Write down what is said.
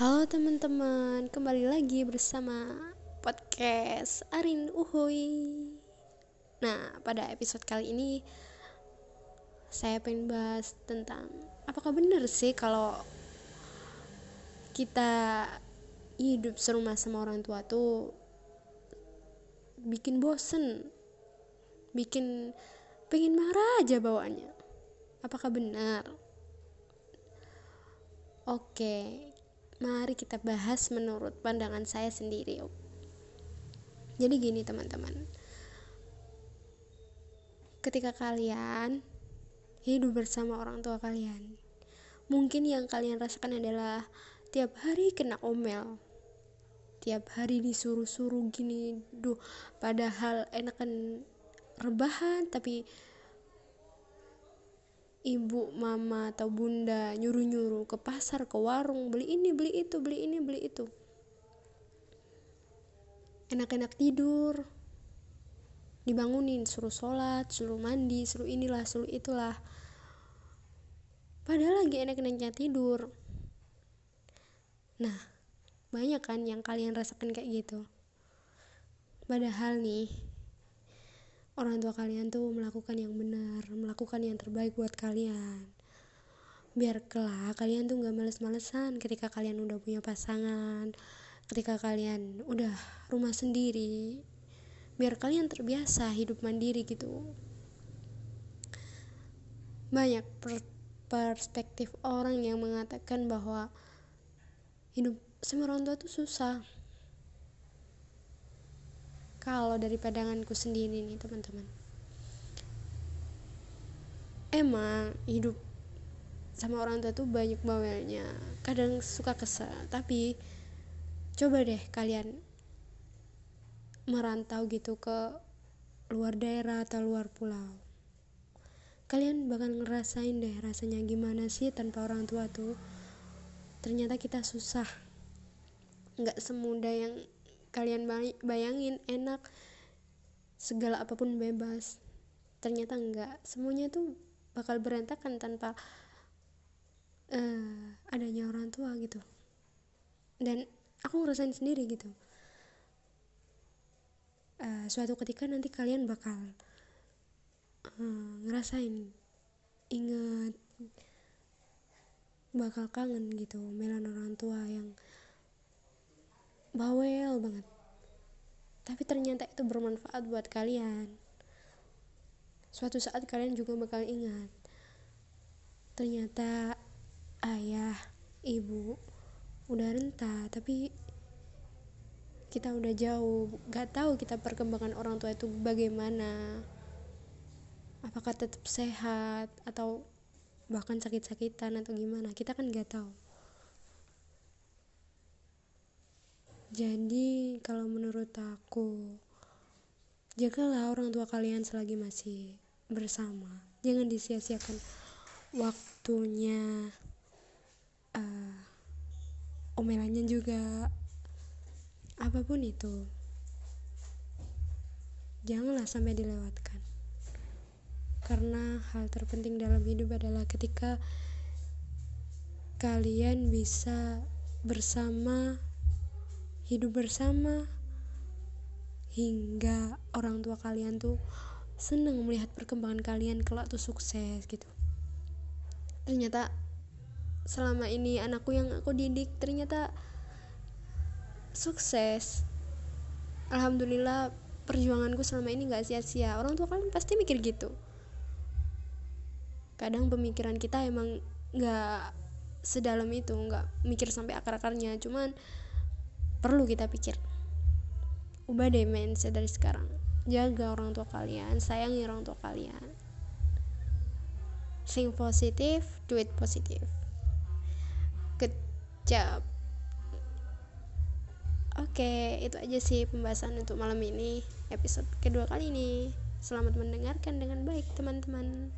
Halo teman-teman, kembali lagi bersama podcast Arin Uhuy. Nah, pada episode kali ini saya pengen bahas tentang apakah benar sih kalau kita hidup serumah sama orang tua tuh bikin bosen, bikin pengen marah aja bawaannya. Apakah benar? Oke, mari kita bahas menurut pandangan saya sendiri. Jadi gini teman-teman. Ketika kalian hidup bersama orang tua kalian, mungkin yang kalian rasakan adalah tiap hari kena omel. Tiap hari disuruh-suruh gini, duh, padahal enakan rebahan tapi ibu, mama, atau bunda nyuruh-nyuruh ke pasar, ke warung, beli ini, beli itu, beli ini, beli itu. Enak-enak tidur, dibangunin, suruh sholat, suruh mandi, suruh inilah, suruh itulah. Padahal lagi enak-enaknya tidur. Nah, banyak kan yang kalian rasakan kayak gitu. Padahal nih, orang tua kalian tuh melakukan yang benar melakukan yang terbaik buat kalian. Biar kelak kalian tuh gak males-malesan ketika kalian udah punya pasangan ketika kalian udah rumah sendiri. Biar kalian terbiasa hidup mandiri gitu. Banyak per perspektif orang yang mengatakan bahwa hidup sama orang tua tuh susah kalau dari pandanganku sendiri nih teman-teman. Emang hidup sama orang tua tuh banyak bawelnya. Kadang suka kesel tapi coba deh kalian merantau gitu ke luar daerah atau luar pulau. Kalian bakal ngerasain deh rasanya gimana sih tanpa orang tua tuh. Ternyata kita susah. Nggak semudah yang kalian bayangin enak. Segala apa pun bebas. Ternyata enggak. Semuanya tuh bakal berantakan tanpa uh, adanya orang tua gitu. Dan aku ngerasain sendiri gitu. Uh, suatu ketika nanti kalian bakal uh, ngerasain inget bakal kangen gitu melan orang tua yang bawel banget. Tapi ternyata itu bermanfaat buat kalian. Suatu saat kalian juga bakal ingat ternyata ayah ibu udah renta tapi kita udah jauh. Gak tahu kita perkembangan orang tua itu bagaimana. Apakah tetap sehat atau bahkan sakit-sakitan atau gimana kita kan gak tahu Jadi, kalau menurut aku, jagalah orang tua kalian selagi masih bersama. Jangan disia-siakan waktunya, uh, omelannya juga, apa pun itu. Janganlah sampai dilewatkan. Karena hal terpenting dalam hidup adalah ketika kalian bisa bersama hidup bersama hingga orang tua kalian tuh seneng melihat perkembangan kalian kelak tuh sukses gitu. Ternyata selama ini anakku yang aku didik ternyata sukses. Alhamdulillah perjuanganku selama ini gak sia-sia. Orang tua kalian pasti mikir gitu. Kadang pemikiran kita emang gak sedalam itu nggak mikir sampai akar-akarnya. Cuman perlu kita pikir. Ubah deh mindset dari sekarang. Jaga orang tua kalian sayangi orang tua kalian. Think positif do it positif good job. Oke itu aja sih pembahasan untuk malam ini episode kedua kali ini. Selamat mendengarkan dengan baik teman-teman